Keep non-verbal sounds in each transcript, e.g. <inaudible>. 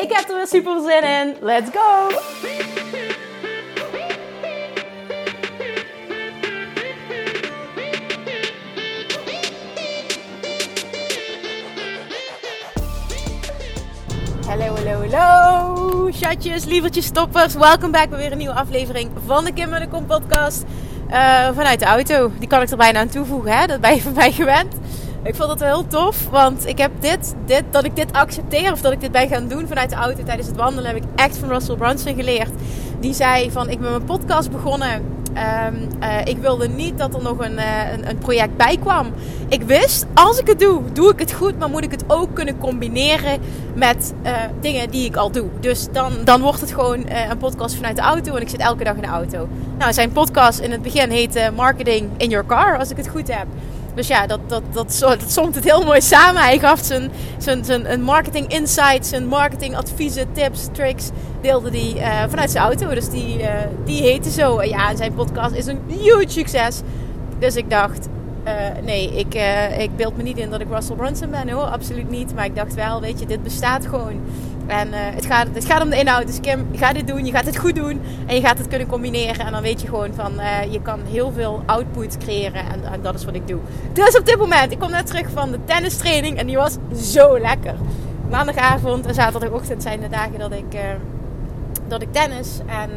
Ik heb er weer super zin in. Let's go! Hallo, hallo, hallo. Chatjes, lievertjes, stoppers. Welkom bij weer een nieuwe aflevering van de Kim en de Kom podcast. Uh, vanuit de auto. Die kan ik er bijna aan toevoegen, hè? Dat ben je van mij gewend. Ik vond het wel heel tof, want ik heb dit, dit, dat ik dit accepteer of dat ik dit ben gaan doen vanuit de auto tijdens het wandelen, heb ik echt van Russell Brunson geleerd. Die zei van, ik ben mijn podcast begonnen. Um, uh, ik wilde niet dat er nog een, uh, een, een, project bij kwam. Ik wist, als ik het doe, doe ik het goed, maar moet ik het ook kunnen combineren met uh, dingen die ik al doe. Dus dan, dan wordt het gewoon een podcast vanuit de auto en ik zit elke dag in de auto. Nou, zijn podcast in het begin heette Marketing in Your Car, als ik het goed heb. Dus ja, dat, dat, dat, somt het heel mooi samen. Hij gaf zijn, zijn, zijn marketing insights, zijn marketing adviezen, tips, tricks. Deelde die uh, vanuit zijn auto. Dus die, uh, die heette zo. En ja, zijn podcast is een huge succes. Dus ik dacht, uh, nee, ik, ik beeld me niet in dat ik Russell Brunson ben hoor. Absoluut niet. Maar ik dacht wel, weet je, dit bestaat gewoon. En uh, het, gaat, het gaat om de inhoud. Dus Kim, ga dit doen. Je gaat het goed doen. En je gaat het kunnen combineren. En dan weet je gewoon van, uh, je kan heel veel output creëren. En, en, dat is wat ik doe. Dus op dit moment, ik kom net terug van de tennistraining. En die was zo lekker. Maandagavond en zaterdagochtend zijn de dagen dat ik, uh, dat ik tennis. En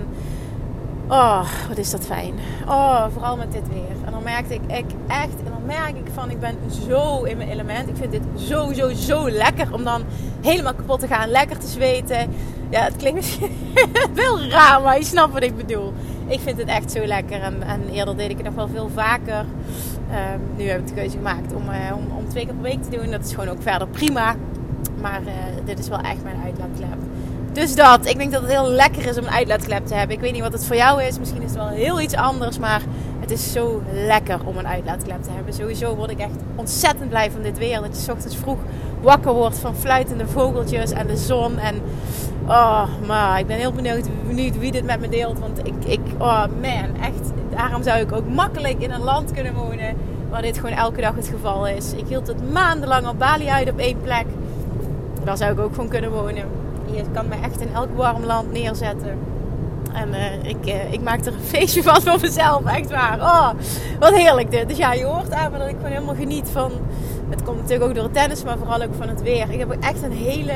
oh, wat is dat fijn. Oh, vooral met dit weer. En dan merkte ik, echt, en dan merk ik van, ik ben zo in mijn element. Ik vind dit zo, zo, zo lekker om dan helemaal kapot te gaan. Lekker te zweten. Ja, het klinkt misschien <laughs> wel raar, maar je snapt wat ik bedoel. Ik vind het echt zo lekker. En, en eerder deed ik het nog wel veel vaker. Um, nu heb ik de keuze gemaakt om, uh, om, om, twee keer per week te doen. Dat is gewoon ook verder prima. Maar uh, dit is wel echt mijn uitlaatklep. Dus dat. Ik denk dat het heel lekker is om een uitlaatklep te hebben. Ik weet niet wat het voor jou is. Misschien is het wel heel iets anders. Maar het is zo lekker om een uitlaatklep te hebben. Sowieso word ik echt ontzettend blij van dit weer. Dat je ochtends vroeg wakker wordt van fluitende vogeltjes en de zon. En oh, maar ik ben heel benieuwd, benieuwd wie dit met me deelt. Want ik, ik, oh man, echt. Daarom zou ik ook makkelijk in een land kunnen wonen waar dit gewoon elke dag het geval is. Ik hield het maandenlang op Bali uit op één plek. Daar zou ik ook gewoon kunnen wonen. Je kan me echt in elk warm land neerzetten. En uh, ik, uh, ik maak er een <laughs> feestje van voor mezelf, echt waar. Oh, wat heerlijk dit. Dus ja, je hoort aan me dat ik gewoon helemaal geniet van... Het komt natuurlijk ook door het tennis, maar vooral ook van het weer. Ik heb echt een hele...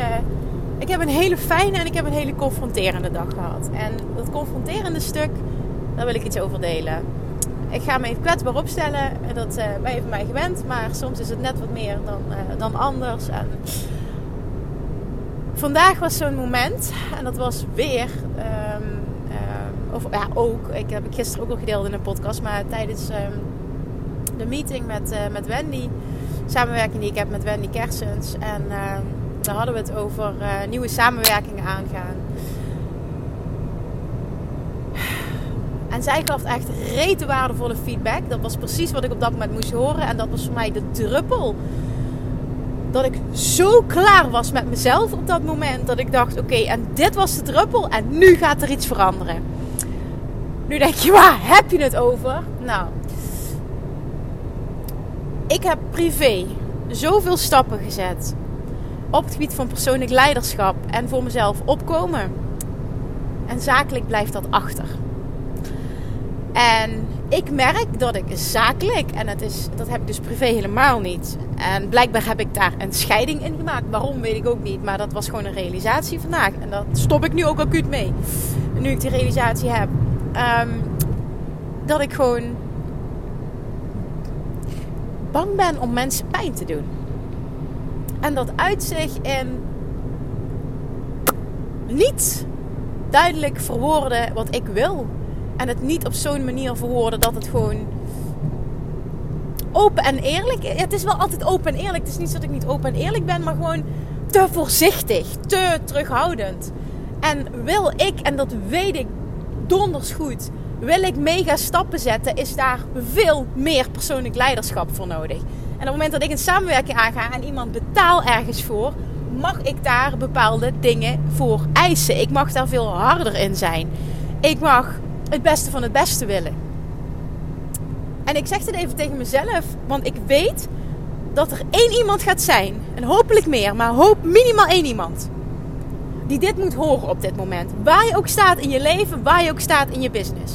Ik heb een hele fijne en ik heb een hele confronterende dag gehad. En dat confronterende stuk, daar wil ik iets over delen. Ik ga me even kwetsbaar opstellen. En dat uh, ben je van mij gewend. Maar soms is het net wat meer dan, dan anders. En vandaag was zo'n moment. En dat was weer... Um, of ja, ook. Ik heb ik gisteren ook al gedeeld in een podcast. Maar tijdens um, de meeting met, uh, met Wendy. Samenwerking die ik heb met Wendy Kersens. En daar hadden we het over uh, nieuwe samenwerkingen aangaan. En zij gaf echt rete waardevolle feedback. Dat was precies wat ik op dat moment moest horen. En dat was voor mij de druppel. Dat ik zo klaar was met mezelf op dat moment. Dat ik dacht: oké, en dit was de druppel. En nu gaat er iets veranderen. Nu denk je, waar heb je het over? Nou, ik heb privé zoveel stappen gezet op het gebied van persoonlijk leiderschap en voor mezelf opkomen. En zakelijk blijft dat achter. En ik merk dat ik zakelijk, en dat, is, dat heb ik dus privé helemaal niet. En blijkbaar heb ik daar een scheiding in gemaakt. Waarom weet ik ook niet. Maar dat was gewoon een realisatie vandaag. En dat stop ik nu ook acuut mee. Nu ik die realisatie heb. Um, dat ik gewoon bang ben om mensen pijn te doen. En dat uit zich in niet duidelijk verwoorden wat ik wil. En het niet op zo'n manier verwoorden dat het gewoon open en eerlijk is. Het is wel altijd open en eerlijk. Het is niet dat ik niet open en eerlijk ben, maar gewoon te voorzichtig, te terughoudend. En wil ik, en dat weet ik donders goed, wil ik mega stappen zetten, is daar veel meer persoonlijk leiderschap voor nodig. En op het moment dat ik een samenwerking aanga en iemand betaal ergens voor, mag ik daar bepaalde dingen voor eisen. Ik mag daar veel harder in zijn. Ik mag het beste van het beste willen. En ik zeg dit even tegen mezelf, want ik weet dat er één iemand gaat zijn, en hopelijk meer, maar hoop minimaal één iemand, die dit moet horen op dit moment. Waar je ook staat in je leven, waar je ook staat in je business.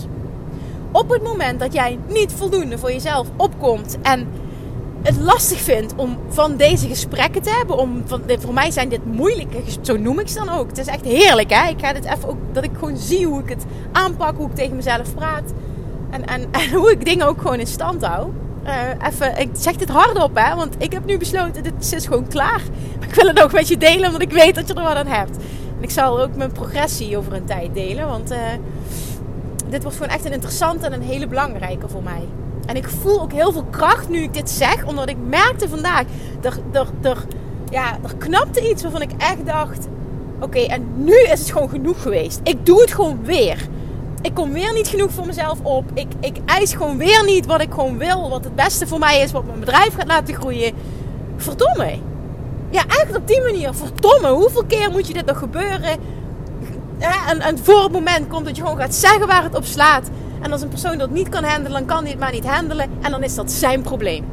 Op het moment dat jij niet voldoende voor jezelf opkomt en het lastig vindt om van deze gesprekken te hebben. Om van, voor mij zijn dit moeilijke, zo noem ik ze dan ook. Het is echt heerlijk hè. Ik ga dit even ook, dat ik gewoon zie hoe ik het aanpak, hoe ik tegen mezelf praat. En, en, <laughs> en hoe ik dingen ook gewoon in stand hou. Uh, even, ik zeg dit hardop hè, want ik heb nu besloten, dit is gewoon klaar. Maar <laughs> ik wil het ook met je delen, omdat ik weet dat je er wat aan hebt. En ik zal ook mijn progressie over een tijd delen, want uh, dit wordt gewoon echt een interessante en een hele belangrijke voor mij. En ik voel ook heel veel kracht nu ik dit zeg, omdat ik merkte vandaag, er, er, er, ja, er knapte iets waarvan ik echt dacht, oké, en nu is het gewoon genoeg geweest. Ik doe het gewoon weer. Ik kom weer niet genoeg voor mezelf op. Ik, ik eis gewoon weer niet wat ik gewoon wil, wat het beste voor mij is, wat mijn bedrijf gaat laten groeien. Verdomme. Ja, echt op die manier. Verdomme, hoeveel keer moet je dit nog gebeuren? en, en voor het moment komt dat je gewoon gaat zeggen waar het op slaat. En als een persoon dat niet kan handelen, dan kan hij het maar niet handelen. En dan is dat zijn probleem.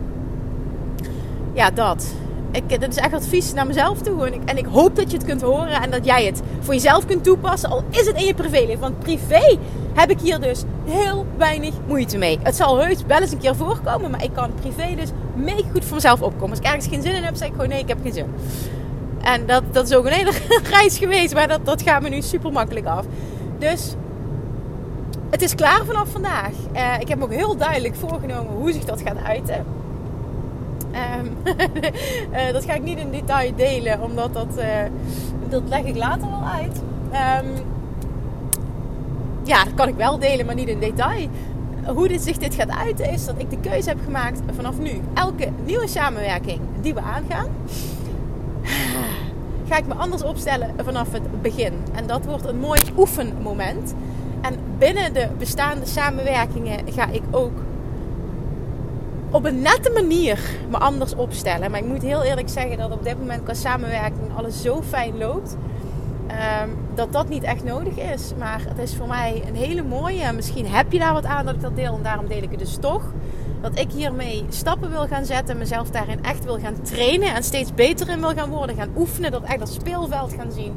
Ja, dat. Ik, dit is echt advies naar mezelf toe. En ik, en ik hoop dat je het kunt horen en dat jij het voor jezelf kunt toepassen. Al is het in je privéleven. Want privé heb ik hier dus heel weinig moeite mee. Het zal heus wel eens een keer voorkomen. Maar ik kan privé dus mega goed voor mezelf opkomen. Als ik ergens geen zin in heb, zeg ik gewoon nee, ik heb geen zin. En dat, dat is ook een hele <laughs> reis geweest. Maar dat, dat gaat me nu super makkelijk af. Dus het is klaar vanaf vandaag. Uh, ik heb me ook heel duidelijk voorgenomen hoe zich dat gaat uiten. Um, uh, <laughs> dat ga ik niet in detail delen, omdat dat, uh, dat leg ik later wel uit. Um, ja, dat kan ik wel delen, maar niet in detail. Hoe dit zich dit gaat uiten is dat ik de keuze heb gemaakt vanaf nu. Elke nieuwe samenwerking die we aangaan, <sighs> ga ik me anders opstellen vanaf het begin. En dat wordt een mooi oefenmoment. En binnen de bestaande samenwerkingen ga ik ook op een nette manier me anders opstellen. Maar ik moet heel eerlijk zeggen dat op dit moment qua samenwerking alles zo fijn loopt. Um, dat dat niet echt nodig is. Maar het is voor mij een hele mooie. Misschien heb je daar wat aan dat ik dat deel. En daarom deel ik het dus toch. Dat ik hiermee stappen wil gaan zetten. Mezelf daarin echt wil gaan trainen. En steeds beter in wil gaan worden. Gaan oefenen. Dat echt dat speelveld gaan zien.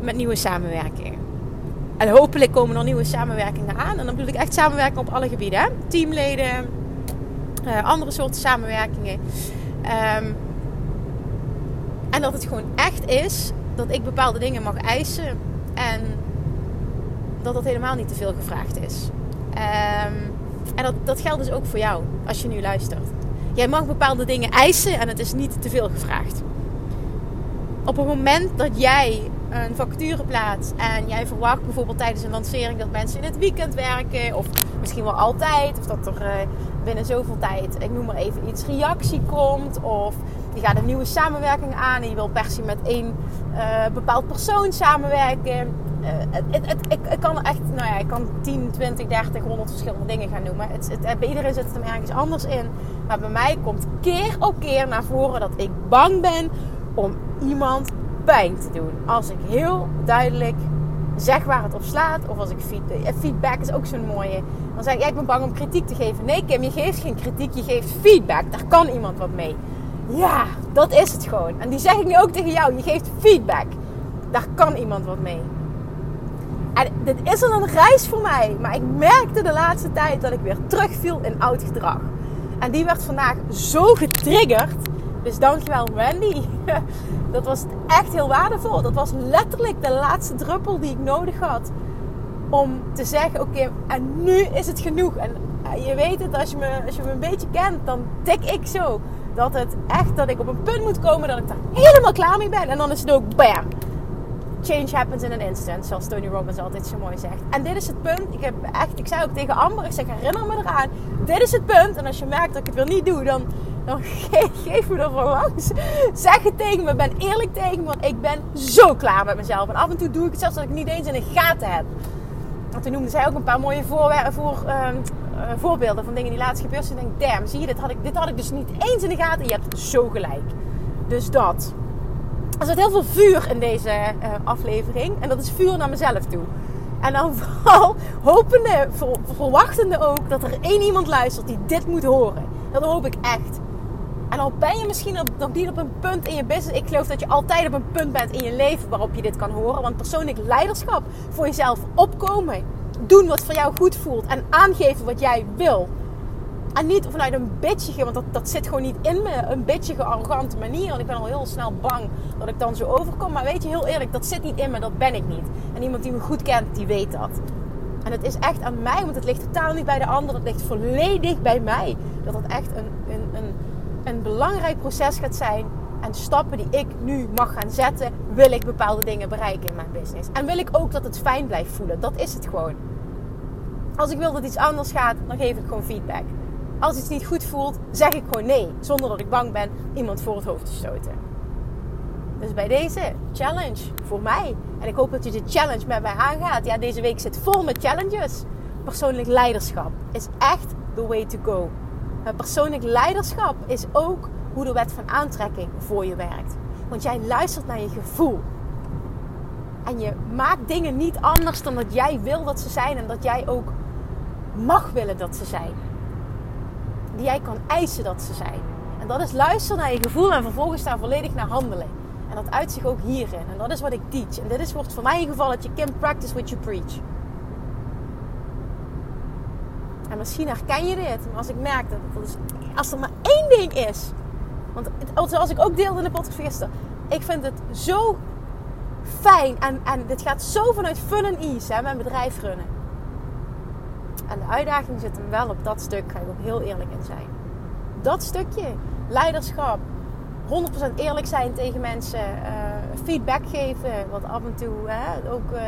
Met nieuwe samenwerkingen. En hopelijk komen er nieuwe samenwerkingen aan. En dan bedoel ik echt samenwerking op alle gebieden. Teamleden, uh, andere soorten samenwerkingen. Um, en dat het gewoon echt is dat ik bepaalde dingen mag eisen. En dat dat helemaal niet te veel gevraagd is. Um, en dat, dat geldt dus ook voor jou, als je nu luistert. Jij mag bepaalde dingen eisen en het is niet te veel gevraagd. Op het moment dat jij een vacature plaatst en jij verwacht bijvoorbeeld tijdens een lancering dat mensen in het weekend werken, of misschien wel altijd, of dat er uh, binnen zoveel tijd, ik noem maar even iets, reactie komt, of je gaat een nieuwe samenwerking aan en je wil per se met één uh, bepaald persoon samenwerken. Uh, het, het, het, ik, kan echt, nou ja, ik kan 10, 20, 30, 100 verschillende dingen gaan noemen. Het, bij iedereen zit het hem ergens anders in. Maar bij mij komt keer op keer naar voren dat ik bang ben om iemand pijn te doen. Als ik heel duidelijk zeg waar het op slaat. Of als ik feedback, feedback is ook zo'n mooie. Dan zeg ik, ik ben bang om kritiek te geven. Nee Kim, je geeft geen kritiek, je geeft feedback. Daar kan iemand wat mee. Ja, dat is het gewoon. En die zeg ik nu ook tegen jou. Je geeft feedback. Daar kan iemand wat mee. En dit is al een reis voor mij. Maar ik merkte de laatste tijd dat ik weer terugviel in oud gedrag. En die werd vandaag zo getriggerd dus dankjewel Wendy. <laughs> Dat was echt heel waardevol. Dat was letterlijk de laatste druppel die ik nodig had. Om te zeggen, oké, en nu is het genoeg. En eh, je weet het, als je, me, als je me een beetje kent, dan tik ik zo. Dat het echt, dat ik op een punt moet komen dat ik daar helemaal klaar mee ben. En dan is het ook bam. Change happens in an instant, zoals Tony Robbins altijd zo mooi zegt. En dit is het punt. Ik, heb echt, ik zei ook tegen Amber, ik zeg herinner me eraan. Dit is het punt. En als je merkt dat ik het weer niet doe, dan dan geef me er voor langs. Zeg het tegen me, ben eerlijk tegen me, want ik ben zo klaar met mezelf. En af en toe doe ik het zelfs dat ik niet eens in de gaten heb. Want toen noemde zij ook een paar mooie voor, voor, uh, voorbeelden van dingen die laatst gebeurd zijn. Ik denk, damn, zie je, dit had, ik, dit had ik dus niet eens in de gaten. Je hebt zo gelijk. Dus dat. Er zit heel veel vuur in deze uh, aflevering. En dat is vuur naar mezelf toe. En dan <laughs> vooral hopende, verwachtende ook dat er één iemand luistert die dit moet horen. Dat hoop ik echt. En al ben je misschien op, nog niet op een punt in je business. Ik geloof dat je altijd op een punt bent in je leven waarop je dit kan horen. Want persoonlijk leiderschap, voor jezelf opkomen. Doen wat voor jou goed voelt. En aangeven wat jij wil. En niet vanuit een bitchige, want dat, dat zit gewoon niet in me. Een bitchige, arrogante manier. Want ik ben al heel snel bang dat ik dan zo overkom. Maar weet je, heel eerlijk, dat zit niet in me. Dat ben ik niet. En iemand die me goed kent, die weet dat. En het is echt aan mij, want het ligt totaal niet bij de ander. Het ligt volledig bij mij. Dat het echt een, een, een, een belangrijk proces gaat zijn. En stappen die ik nu mag gaan zetten, wil ik bepaalde dingen bereiken in mijn business. En wil ik ook dat het fijn blijft voelen. Dat is het gewoon. Als ik wil dat iets anders gaat, dan geef ik gewoon feedback. Als iets niet goed voelt, zeg ik gewoon nee. Zonder dat ik bang ben iemand voor het hoofd te stoten. Dus bij deze challenge voor mij. En ik hoop dat je de challenge met mij aangaat. Ja, deze week zit vol met challenges. Persoonlijk leiderschap is echt the way to go. Persoonlijk leiderschap is ook hoe de wet van aantrekking voor je werkt. Want jij luistert naar je gevoel. En je maakt dingen niet anders dan dat jij wil dat ze zijn en dat jij ook mag willen dat ze zijn die jij kan eisen dat ze zijn. En dat is luisteren naar je gevoel en vervolgens daar volledig naar handelen. En dat uit zich ook hierin. En dat is wat ik teach. En dit is, wordt voor mij in geval dat je Kim practice what you preach. En misschien herken je dit. Maar als ik merk dat, dat is, als er maar één ding is. Want zoals ik ook deelde in de podcast gisteren. Ik vind het zo fijn. En, en dit gaat zo vanuit fun en ease. Hè, mijn bedrijf runnen. En de uitdaging zit hem wel op dat stuk, ga ik ook heel eerlijk in zijn. Dat stukje, leiderschap, 100% eerlijk zijn tegen mensen, uh, feedback geven, wat af en toe hè, ook, uh,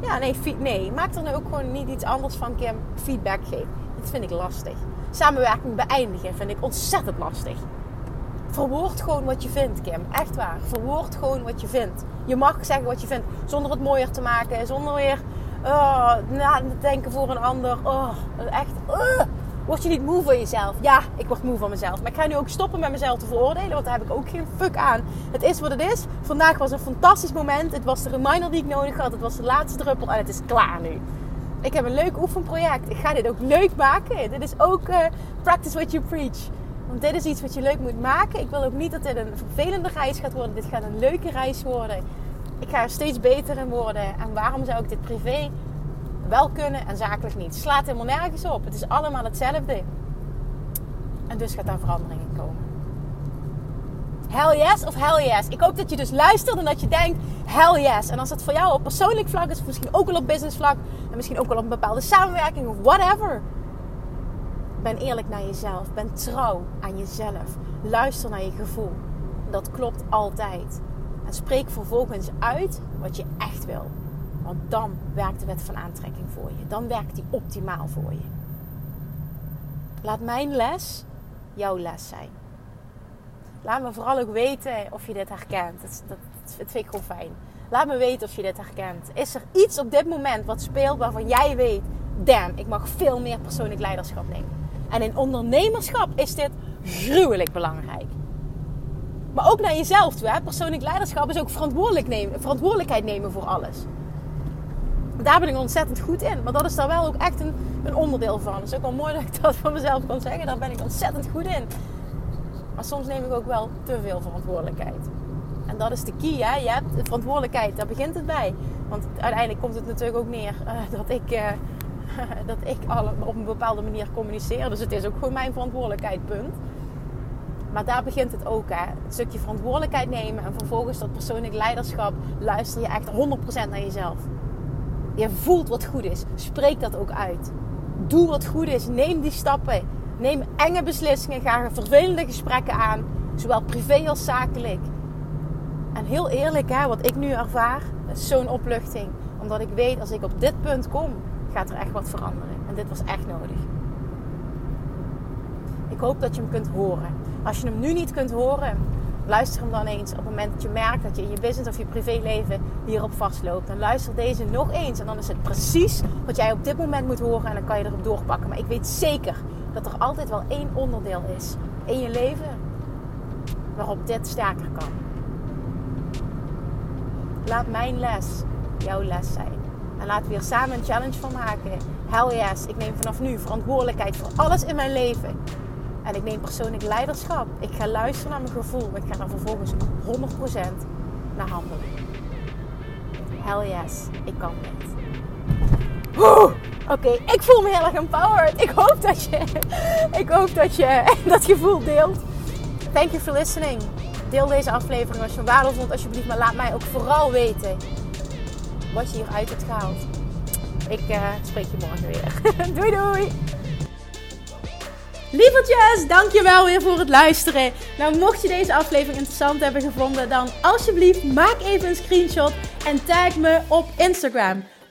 ja nee, nee, maak er nu ook gewoon niet iets anders van, Kim, feedback geven. Vind ik lastig. Samenwerking beëindigen vind ik ontzettend lastig. Verwoord gewoon wat je vindt, Kim. Echt waar. Verwoord gewoon wat je vindt. Je mag zeggen wat je vindt, zonder het mooier te maken, zonder weer Oh, na denken voor een ander. Oh, echt. Uh, word je niet moe van jezelf? Ja, ik word moe van mezelf. Maar ik ga nu ook stoppen met mezelf te veroordelen. Want daar heb ik ook geen fuck aan. Het is wat het is. Vandaag was een fantastisch moment. Het was de reminder die ik nodig had. Het was de laatste druppel. En het is klaar nu. Ik heb een leuk oefenproject. Ik ga dit ook leuk maken. Dit is ook uh, practice what you preach. Want dit is iets wat je leuk moet maken. Ik wil ook niet dat dit een vervelende reis gaat worden. Dit gaat een leuke reis worden ik ga er steeds beter in worden. En waarom zou ik dit privé wel kunnen en zakelijk niet? Slaat helemaal nergens op. Het is allemaal hetzelfde. En dus gaat daar verandering. Hell yes of hell yes. Ik hoop dat je dus luistert en dat je denkt hell yes. En als dat voor jou op persoonlijk vlak is, misschien ook wel op business vlak, en misschien ook wel op een bepaalde samenwerking of whatever. Ben eerlijk naar jezelf. Ben trouw aan jezelf. Luister naar je gevoel. Dat klopt altijd. En spreek vervolgens uit wat je echt wil. Want dan werkt de wet van aantrekking voor je. Dan werkt die optimaal voor je. Laat mijn les jouw les zijn. Laat me vooral ook weten of je dit herkent. Dat, dat, vind ik gewoon fijn. Laat me weten of je dit herkent. Is er iets op dit moment wat speelt waarvan jij weet... Damn, ik mag veel meer persoonlijk leiderschap nemen. En in ondernemerschap is dit gruwelijk belangrijk. Maar ook naar jezelf toe. Persoonlijk leiderschap is ook nemen, verantwoordelijkheid nemen voor alles. Daar ben ik ontzettend goed in. Maar dat is daar wel ook echt een, een onderdeel van. Het is ook wel mooi dat ik dat van mezelf kan zeggen. Daar ben ik ontzettend goed in. Maar soms neem ik ook wel te veel verantwoordelijkheid. En dat is de key. Hè? Je hebt de verantwoordelijkheid, daar begint het bij. Want uiteindelijk komt het natuurlijk ook neer uh, dat ik, uh, <laughs> dat ik alle, op een bepaalde manier communiceer. Dus het is ook gewoon mijn verantwoordelijkheid, punt. Maar daar begint het ook. Hè. Het stukje verantwoordelijkheid nemen en vervolgens dat persoonlijk leiderschap. Luister je echt 100% naar jezelf. Je voelt wat goed is. Spreek dat ook uit. Doe wat goed is. Neem die stappen. Neem enge beslissingen. Ga vervelende gesprekken aan. Zowel privé als zakelijk. En heel eerlijk, hè, wat ik nu ervaar, is zo'n opluchting. Omdat ik weet, als ik op dit punt kom, gaat er echt wat veranderen. En dit was echt nodig. Ik hoop dat je hem kunt horen. Als je hem nu niet kunt horen, luister hem dan eens op het moment dat je merkt dat je in je business of je privéleven hierop vastloopt. Dan luister deze nog eens en dan is het precies wat jij op dit moment moet horen en dan kan je erop doorpakken. Maar ik weet zeker dat er altijd wel één onderdeel is in je leven waarop dit sterker kan. Laat mijn les jouw les zijn. En laten we hier samen een challenge van maken. Hell yes, ik neem vanaf nu verantwoordelijkheid voor alles in mijn leven. En ik neem persoonlijk leiderschap. Ik ga luisteren naar mijn gevoel. Ik ga dan vervolgens 100% naar handelen. Hell yes, ik kan dit. Oké, ik voel me heel erg empowered. Ik hoop dat je, <laughs> ik hoop dat je <laughs> dat gevoel deelt. Thank you for listening. Deel deze aflevering als je vond, alsjeblieft. Maar laat mij ook vooral weten wat je hieruit hebt gehaald. Ik uh, spreek je morgen weer. <laughs> doei doei! Lievertjes, dankjewel weer voor het luisteren. Nou, mocht je deze aflevering interessant hebben gevonden, dan alsjeblieft maak even een screenshot en tag me op Instagram.